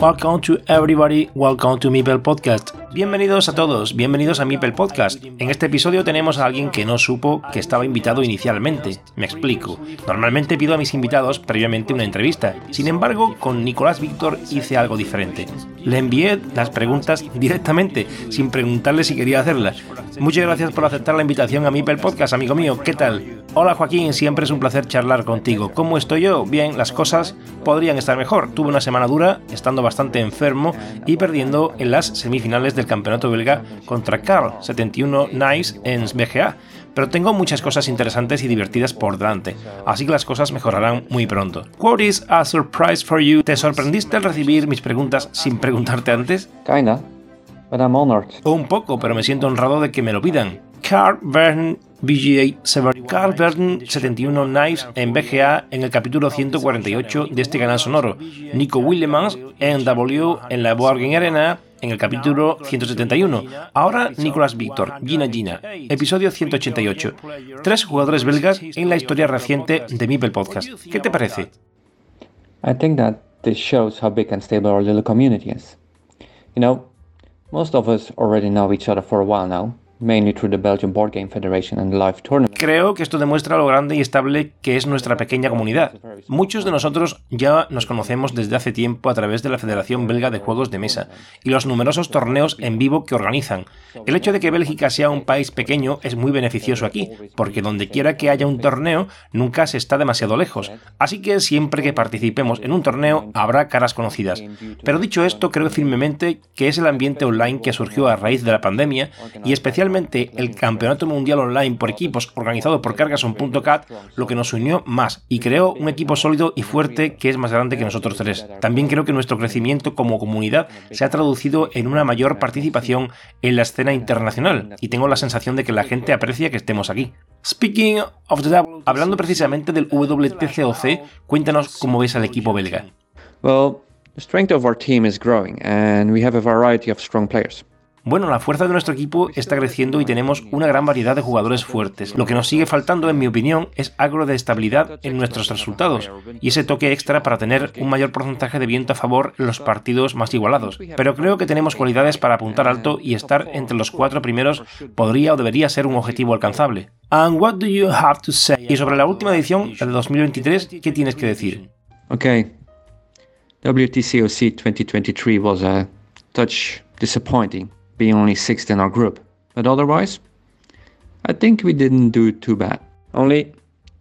Welcome to everybody, welcome to Mipel Podcast. Bienvenidos a todos, bienvenidos a Mipel Podcast. En este episodio tenemos a alguien que no supo que estaba invitado inicialmente. Me explico. Normalmente pido a mis invitados previamente una entrevista. Sin embargo, con Nicolás Víctor hice algo diferente. Le envié las preguntas directamente, sin preguntarle si quería hacerlas. Muchas gracias por aceptar la invitación a Mipel Podcast, amigo mío. ¿Qué tal? Hola Joaquín, siempre es un placer charlar contigo. ¿Cómo estoy yo? Bien, las cosas podrían estar mejor. Tuve una semana dura, estando bastante enfermo y perdiendo en las semifinales del campeonato belga contra Carl 71 Nice en BGA. Pero tengo muchas cosas interesantes y divertidas por delante, así que las cosas mejorarán muy pronto. What is a surprise for you? ¿Te sorprendiste al recibir mis preguntas sin preguntarte antes? Kinda, but I'm honored. Un poco, pero me siento honrado de que me lo pidan. Carl Verne VGA Carl Verne 71 Knives en BGA en el capítulo 148 de este canal sonoro. Nico Willemans en W en la Borgen Arena en el capítulo 171. Ahora Nicolas Víctor, Gina Gina, episodio 188. Tres jugadores belgas en la historia reciente de Mipel Podcast. ¿Qué te parece? I think that this shows how big and stable our little community is. You know, most of us already know each other for a while now. mainly through the Belgian Board Game Federation and the live tournament. Creo que esto demuestra lo grande y estable que es nuestra pequeña comunidad. Muchos de nosotros ya nos conocemos desde hace tiempo a través de la Federación Belga de Juegos de Mesa y los numerosos torneos en vivo que organizan. El hecho de que Bélgica sea un país pequeño es muy beneficioso aquí, porque donde quiera que haya un torneo nunca se está demasiado lejos. Así que siempre que participemos en un torneo habrá caras conocidas. Pero dicho esto, creo firmemente que es el ambiente online que surgió a raíz de la pandemia y especialmente el Campeonato Mundial Online por equipos organizado por Cargason.cat lo que nos unió más y creó un equipo sólido y fuerte que es más grande que nosotros tres. También creo que nuestro crecimiento como comunidad se ha traducido en una mayor participación en la escena internacional y tengo la sensación de que la gente aprecia que estemos aquí. Speaking of the hablando precisamente del WTCOC, cuéntanos cómo ves al equipo belga. Well, the strength of our team is growing and we have a variety of strong players. Bueno, la fuerza de nuestro equipo está creciendo y tenemos una gran variedad de jugadores fuertes. Lo que nos sigue faltando, en mi opinión, es algo de estabilidad en nuestros resultados y ese toque extra para tener un mayor porcentaje de viento a favor en los partidos más igualados. Pero creo que tenemos cualidades para apuntar alto y estar entre los cuatro primeros podría o debería ser un objetivo alcanzable. And what do you have to say? Y sobre la última edición, la de 2023, ¿qué tienes que decir? Okay. WTCOC 2023 was a touch disappointing being only sixth in our group. But otherwise, I think we didn't do too bad. Only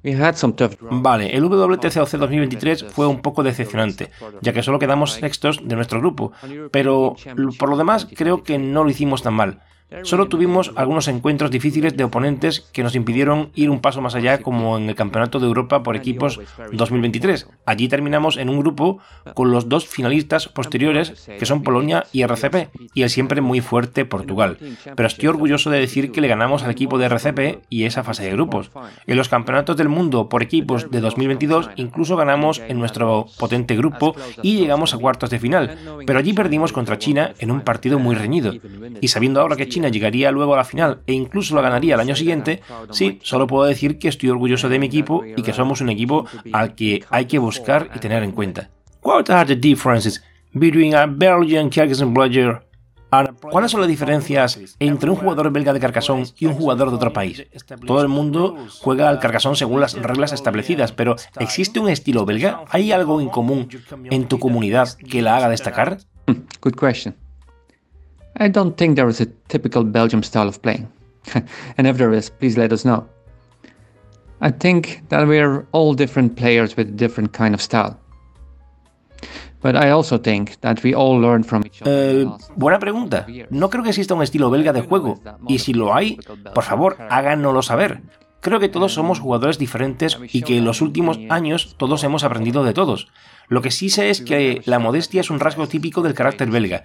we had some tough Vale, el WTCOC 2023 fue un poco decepcionante, ya que solo quedamos sextos de nuestro grupo, pero por lo demás creo que no lo hicimos tan mal. Solo tuvimos algunos encuentros difíciles de oponentes que nos impidieron ir un paso más allá como en el Campeonato de Europa por equipos 2023. Allí terminamos en un grupo con los dos finalistas posteriores que son Polonia y RCP y el siempre muy fuerte Portugal. Pero estoy orgulloso de decir que le ganamos al equipo de RCP y esa fase de grupos. En los Campeonatos del Mundo por equipos de 2022 incluso ganamos en nuestro potente grupo y llegamos a cuartos de final, pero allí perdimos contra China en un partido muy reñido. Y sabiendo ahora que China llegaría luego a la final e incluso la ganaría el año siguiente, sí, solo puedo decir que estoy orgulloso de mi equipo y que somos un equipo al que hay que buscar y tener en cuenta. What are the differences between a Belgian Carcassonne player ¿Cuáles son las diferencias entre un jugador belga de Carcassonne y un jugador de otro país? Todo el mundo juega al Carcassonne según las reglas establecidas, pero ¿existe un estilo belga? ¿Hay algo en común en tu comunidad que la haga destacar? Good question. I don't think there is a typical Belgium style of playing. and if there is, please let us know. I think that we're all different players with a different kind of style. But I also think that we all learn from each other. Eh, buena pregunta. No creo que exista un estilo belga de juego. Y si lo hay, por favor, háganoslo saber. Creo que todos somos jugadores diferentes y que en los últimos años todos hemos aprendido de todos. Lo que sí sé es que la modestia es un rasgo típico del carácter belga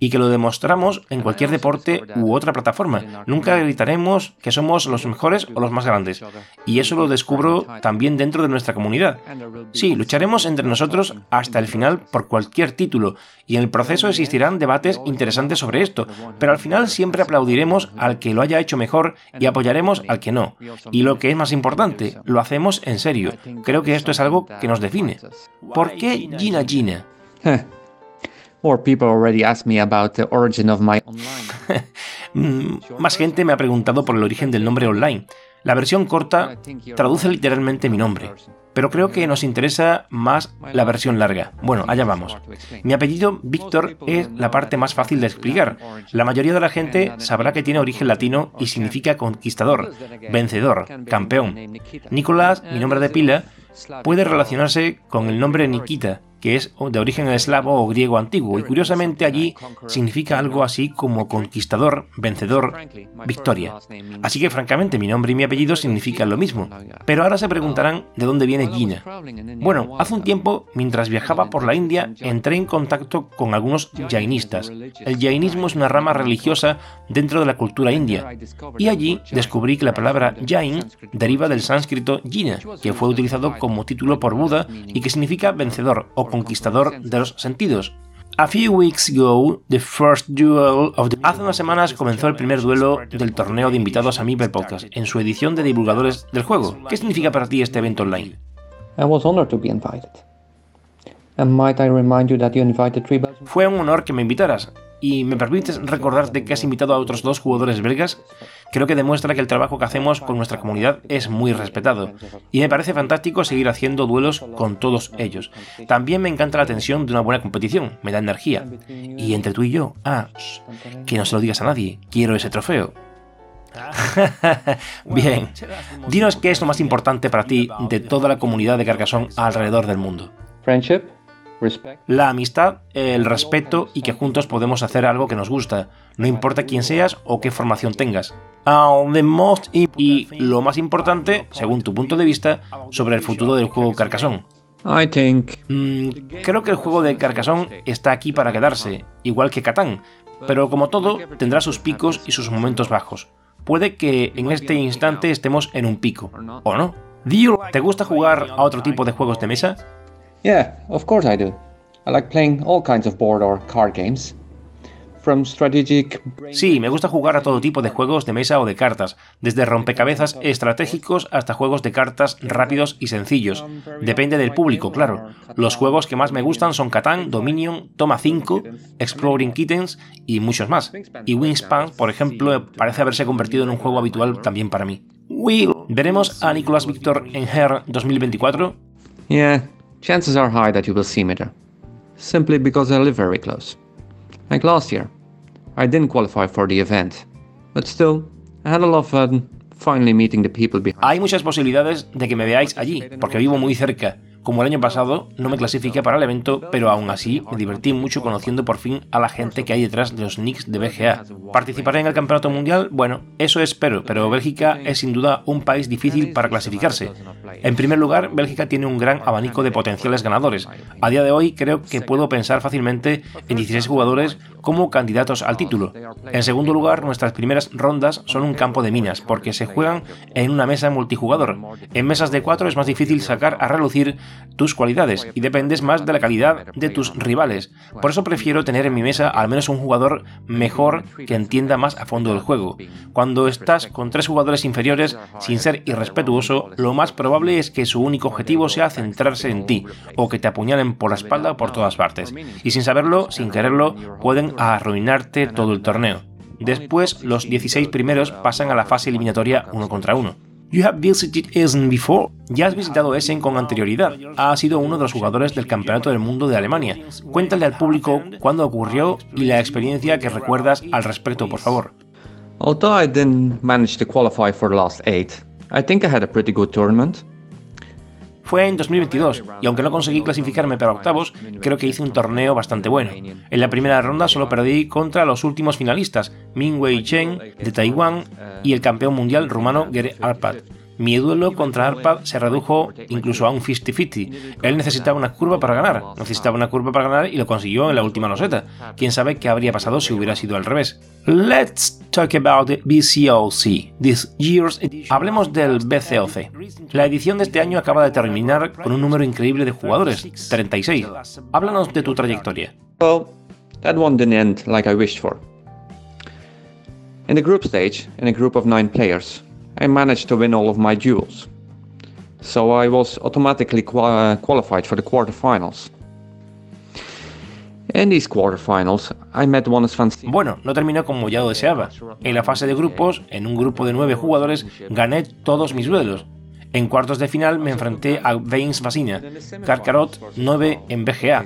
y que lo demostramos en cualquier deporte u otra plataforma. Nunca gritaremos que somos los mejores o los más grandes. Y eso lo descubro también dentro de nuestra comunidad. Sí, lucharemos entre nosotros hasta el final por cualquier título, y en el proceso existirán debates interesantes sobre esto, pero al final siempre aplaudiremos al que lo haya hecho mejor y apoyaremos al que no. Y lo que es más importante, lo hacemos en serio. Creo que esto es algo que nos define. ¿Por qué Gina Gina? people already me about the origin of my mm, Más gente me ha preguntado por el origen del nombre online. La versión corta traduce literalmente mi nombre, pero creo que nos interesa más la versión larga. Bueno, allá vamos. Mi apellido Víctor es la parte más fácil de explicar. La mayoría de la gente sabrá que tiene origen latino y significa conquistador, vencedor, campeón. Nicolás, mi nombre de pila, puede relacionarse con el nombre Nikita, que es de origen eslavo o griego antiguo, y curiosamente allí significa algo así como conquistador, vencedor, victoria. Así que francamente mi nombre y mi apellido significan lo mismo. Pero ahora se preguntarán de dónde viene Gina. Bueno, hace un tiempo, mientras viajaba por la India, entré en contacto con algunos jainistas. El jainismo es una rama religiosa dentro de la cultura india, y allí descubrí que la palabra Jain deriva del sánscrito Gina, que fue utilizado como título por Buda y que significa vencedor o conquistador de los sentidos. A few weeks ago, the first duel of the... Hace unas semanas comenzó el primer duelo del torneo de invitados a Mipel Podcast, en su edición de divulgadores del juego. ¿Qué significa para ti este evento online? I was honored to be invited. And might I remind you that you invited three Fue un honor que me invitaras. ¿Y me permites recordarte que has invitado a otros dos jugadores belgas? Creo que demuestra que el trabajo que hacemos con nuestra comunidad es muy respetado. Y me parece fantástico seguir haciendo duelos con todos ellos. También me encanta la tensión de una buena competición, me da energía. Y entre tú y yo, ah, que no se lo digas a nadie, quiero ese trofeo. Bien, dinos qué es lo más importante para ti de toda la comunidad de Carcassonne alrededor del mundo. Friendship, la amistad, el respeto y que juntos podemos hacer algo que nos gusta, no importa quién seas o qué formación tengas. y lo más importante, según tu punto de vista, sobre el futuro del juego Carcassonne. Mm, creo que el juego de Carcassonne está aquí para quedarse, igual que Catán, pero como todo, tendrá sus picos y sus momentos bajos. Puede que en este instante estemos en un pico, ¿o no? ¿Te gusta jugar a otro tipo de juegos de mesa? Yeah, of course I do. I like playing all kinds of board or card games. From strategic... Sí, me gusta jugar a todo tipo de juegos de mesa o de cartas, desde rompecabezas estratégicos hasta juegos de cartas rápidos y sencillos. Depende del público, claro. Los juegos que más me gustan son Catán, Dominion, Toma 5, Exploring Kittens y muchos más. Y Wingspan, por ejemplo, parece haberse convertido en un juego habitual también para mí. Will, ¿veremos a Nicolas Victor en Her 2024? Yeah, chances are high that you will see me there. Simply because I live very close. Like last year, I didn't qualify for the event, but still, I had a lot of fun finally meeting the people behind. Hay muchas posibilidades de que me veáis allí, porque vivo muy cerca como el año pasado, no me clasifiqué para el evento, pero aún así me divertí mucho conociendo por fin a la gente que hay detrás de los Knicks de BGA. ¿Participaré en el Campeonato Mundial? Bueno, eso espero, pero Bélgica es sin duda un país difícil para clasificarse. En primer lugar, Bélgica tiene un gran abanico de potenciales ganadores. A día de hoy creo que puedo pensar fácilmente en 16 jugadores como candidatos al título. En segundo lugar, nuestras primeras rondas son un campo de minas, porque se juegan en una mesa multijugador. En mesas de 4 es más difícil sacar a relucir tus cualidades y dependes más de la calidad de tus rivales. Por eso prefiero tener en mi mesa al menos un jugador mejor que entienda más a fondo el juego. Cuando estás con tres jugadores inferiores, sin ser irrespetuoso, lo más probable es que su único objetivo sea centrarse en ti, o que te apuñalen por la espalda por todas partes. Y sin saberlo, sin quererlo, pueden arruinarte todo el torneo. Después, los 16 primeros pasan a la fase eliminatoria uno contra uno. You have visited Essen before. Ya has visitado Essen con anterioridad. Ha sido uno de los jugadores del Campeonato del Mundo de Alemania. Cuéntale al público cuándo ocurrió y la experiencia que recuerdas al respecto, por favor. Although I didn't manage to qualify for the last eight, I think I had a pretty good tournament. Fue en 2022 y aunque no conseguí clasificarme para octavos, creo que hice un torneo bastante bueno. En la primera ronda solo perdí contra los últimos finalistas, Min Wei Chen de Taiwán y el campeón mundial rumano Gere Arpad. Mi duelo contra Arpad se redujo incluso a un 50-50. Él necesitaba una curva para ganar, necesitaba una curva para ganar y lo consiguió en la última loseta. Quién sabe qué habría pasado si hubiera sido al revés. Let's talk about the BCOC, this year's Hablemos del BCOC. La edición de este año acaba de terminar con un número increíble de jugadores, 36. Háblanos de tu trayectoria. Well, that one didn't end like I wished for. In the group stage, in a group of nine players, I managed to win all of my duels. So I was automatically qual qualified for the quarterfinals. In these quarterfinals, I met van Bueno, no terminó como ya lo deseaba. En la fase de grupos, en un grupo de nueve jugadores, gané todos mis duelos. En cuartos de final me enfrenté a Veins Vasina, Karkarot 9 en BGA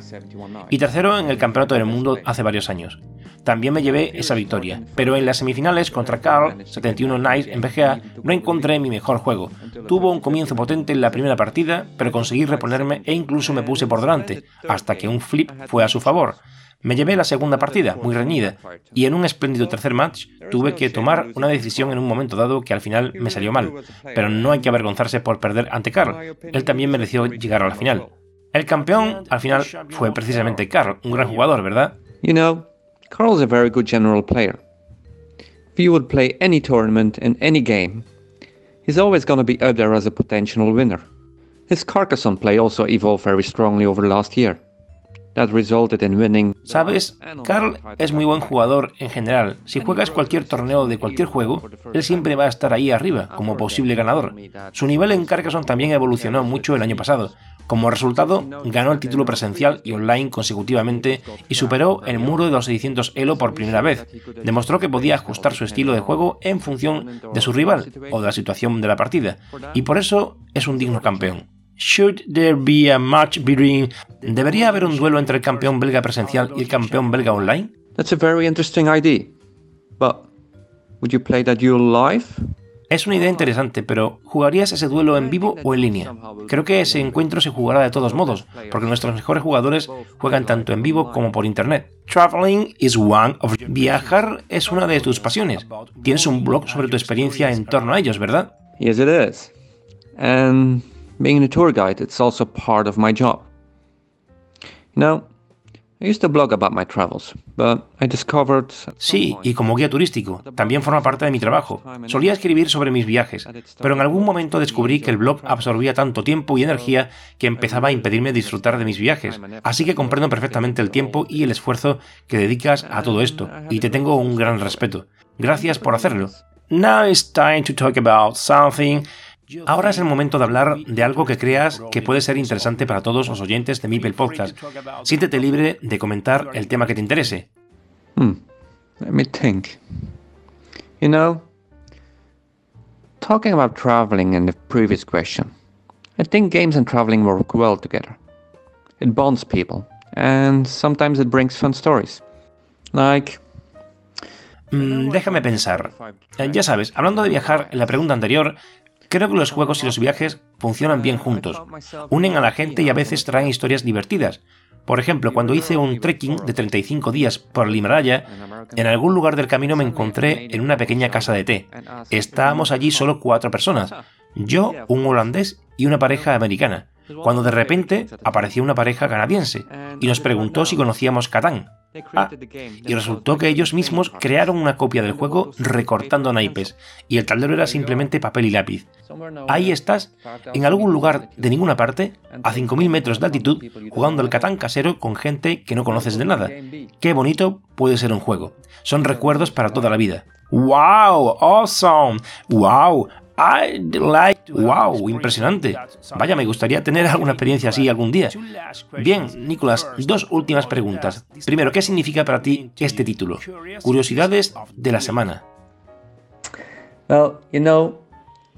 y tercero en el Campeonato del Mundo hace varios años. También me llevé esa victoria, pero en las semifinales contra Carl 71 Nights en BGA no encontré mi mejor juego. Tuvo un comienzo potente en la primera partida, pero conseguí reponerme e incluso me puse por delante, hasta que un flip fue a su favor. Me llevé la segunda partida, muy reñida, y en un espléndido tercer match tuve que tomar una decisión en un momento dado que al final me salió mal, pero no hay que avergonzarse por perder ante Carl, él también mereció llegar a la final. El campeón al final fue precisamente Carl, un gran jugador, ¿verdad? You know, Carl's a very good general player. If you would play any tournament in any game, he's always going to be up there as a potential winner. His Carcassonne play also evolved very strongly over the last year. Sabes, Carl es muy buen jugador en general. Si juegas cualquier torneo de cualquier juego, él siempre va a estar ahí arriba, como posible ganador. Su nivel en Carcassonne también evolucionó mucho el año pasado. Como resultado, ganó el título presencial y online consecutivamente y superó el muro de los 600 Elo por primera vez. Demostró que podía ajustar su estilo de juego en función de su rival o de la situación de la partida, y por eso es un digno campeón. Should there be a match between... ¿Debería haber un duelo entre el campeón belga presencial y el campeón belga online? That's a very interesting idea. But would you play that duel live? Es una idea interesante, pero ¿jugarías ese duelo en vivo o en línea? Creo que ese encuentro se jugará de todos modos, porque nuestros mejores jugadores juegan tanto en vivo como por internet. Traveling is one of Viajar es una de tus pasiones. Tienes un blog sobre tu experiencia en torno a ellos, ¿verdad? Yes, it is. And being a tour guide, it's also part of my job. You know, I used to blog about my travels, but I discovered... Sí, y como guía turístico, también forma parte de mi trabajo. Solía escribir sobre mis viajes, pero en algún momento descubrí que el blog absorbía tanto tiempo y energía que empezaba a impedirme disfrutar de mis viajes. Así que comprendo perfectamente el tiempo y el esfuerzo que dedicas a todo esto, y te tengo un gran respeto. Gracias por hacerlo. Now it's time to talk about something Ahora es el momento de hablar de algo que creas que puede ser interesante para todos los oyentes de Mipel Podcast. Siéntete libre de comentar el tema que te interese. Hmm. Let me think. You know, talking about traveling in the previous question, I think games and traveling work well together. It bonds people, and sometimes it brings fun stories. Like mm, déjame pensar. Eh, ya sabes, hablando de viajar, en la pregunta anterior Creo que los juegos y los viajes funcionan bien juntos. Unen a la gente y a veces traen historias divertidas. Por ejemplo, cuando hice un trekking de 35 días por el Himalaya, en algún lugar del camino me encontré en una pequeña casa de té. Estábamos allí solo cuatro personas. Yo, un holandés y una pareja americana. Cuando de repente apareció una pareja canadiense y nos preguntó si conocíamos Catán. Ah, y resultó que ellos mismos crearon una copia del juego recortando naipes, y el tablero era simplemente papel y lápiz. Ahí estás, en algún lugar de ninguna parte, a 5.000 metros de altitud, jugando el Catán casero con gente que no conoces de nada. Qué bonito puede ser un juego. Son recuerdos para toda la vida. ¡Wow! ¡Awesome! ¡Wow! I like wow, impresionante. Vaya, me gustaría tener alguna experiencia así algún día. Bien, Nicolás, dos últimas preguntas. Primero, ¿qué significa para ti este título? Curiosidades de la semana. Well, you know,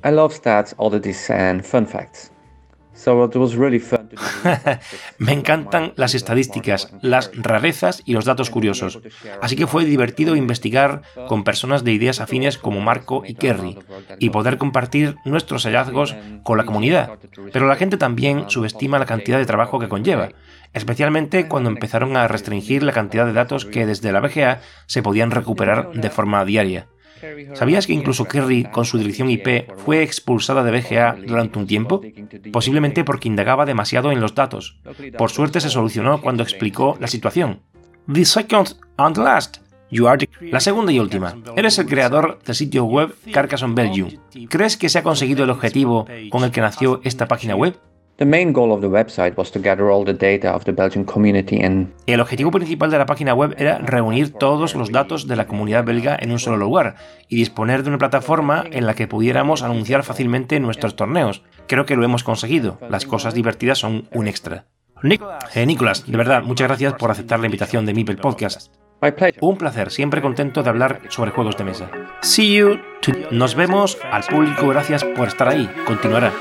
I love stats, oddities and fun facts. Me encantan las estadísticas, las rarezas y los datos curiosos. Así que fue divertido investigar con personas de ideas afines como Marco y Kerry y poder compartir nuestros hallazgos con la comunidad. Pero la gente también subestima la cantidad de trabajo que conlleva, especialmente cuando empezaron a restringir la cantidad de datos que desde la BGA se podían recuperar de forma diaria. ¿Sabías que incluso Kerry, con su dirección IP, fue expulsada de BGA durante un tiempo? Posiblemente porque indagaba demasiado en los datos. Por suerte se solucionó cuando explicó la situación. The second and last. You are La segunda y última. Eres el creador del sitio web Carcassonne Belgium. ¿Crees que se ha conseguido el objetivo con el que nació esta página web? El objetivo principal de la página web era reunir todos los datos de la comunidad belga en un solo lugar y disponer de una plataforma en la que pudiéramos anunciar fácilmente nuestros torneos. Creo que lo hemos conseguido. Las cosas divertidas son un extra. Eh, Nicolás, de verdad, muchas gracias por aceptar la invitación de Mipel Podcast. Un placer, siempre contento de hablar sobre juegos de mesa. See you. Nos vemos al público, gracias por estar ahí. Continuará.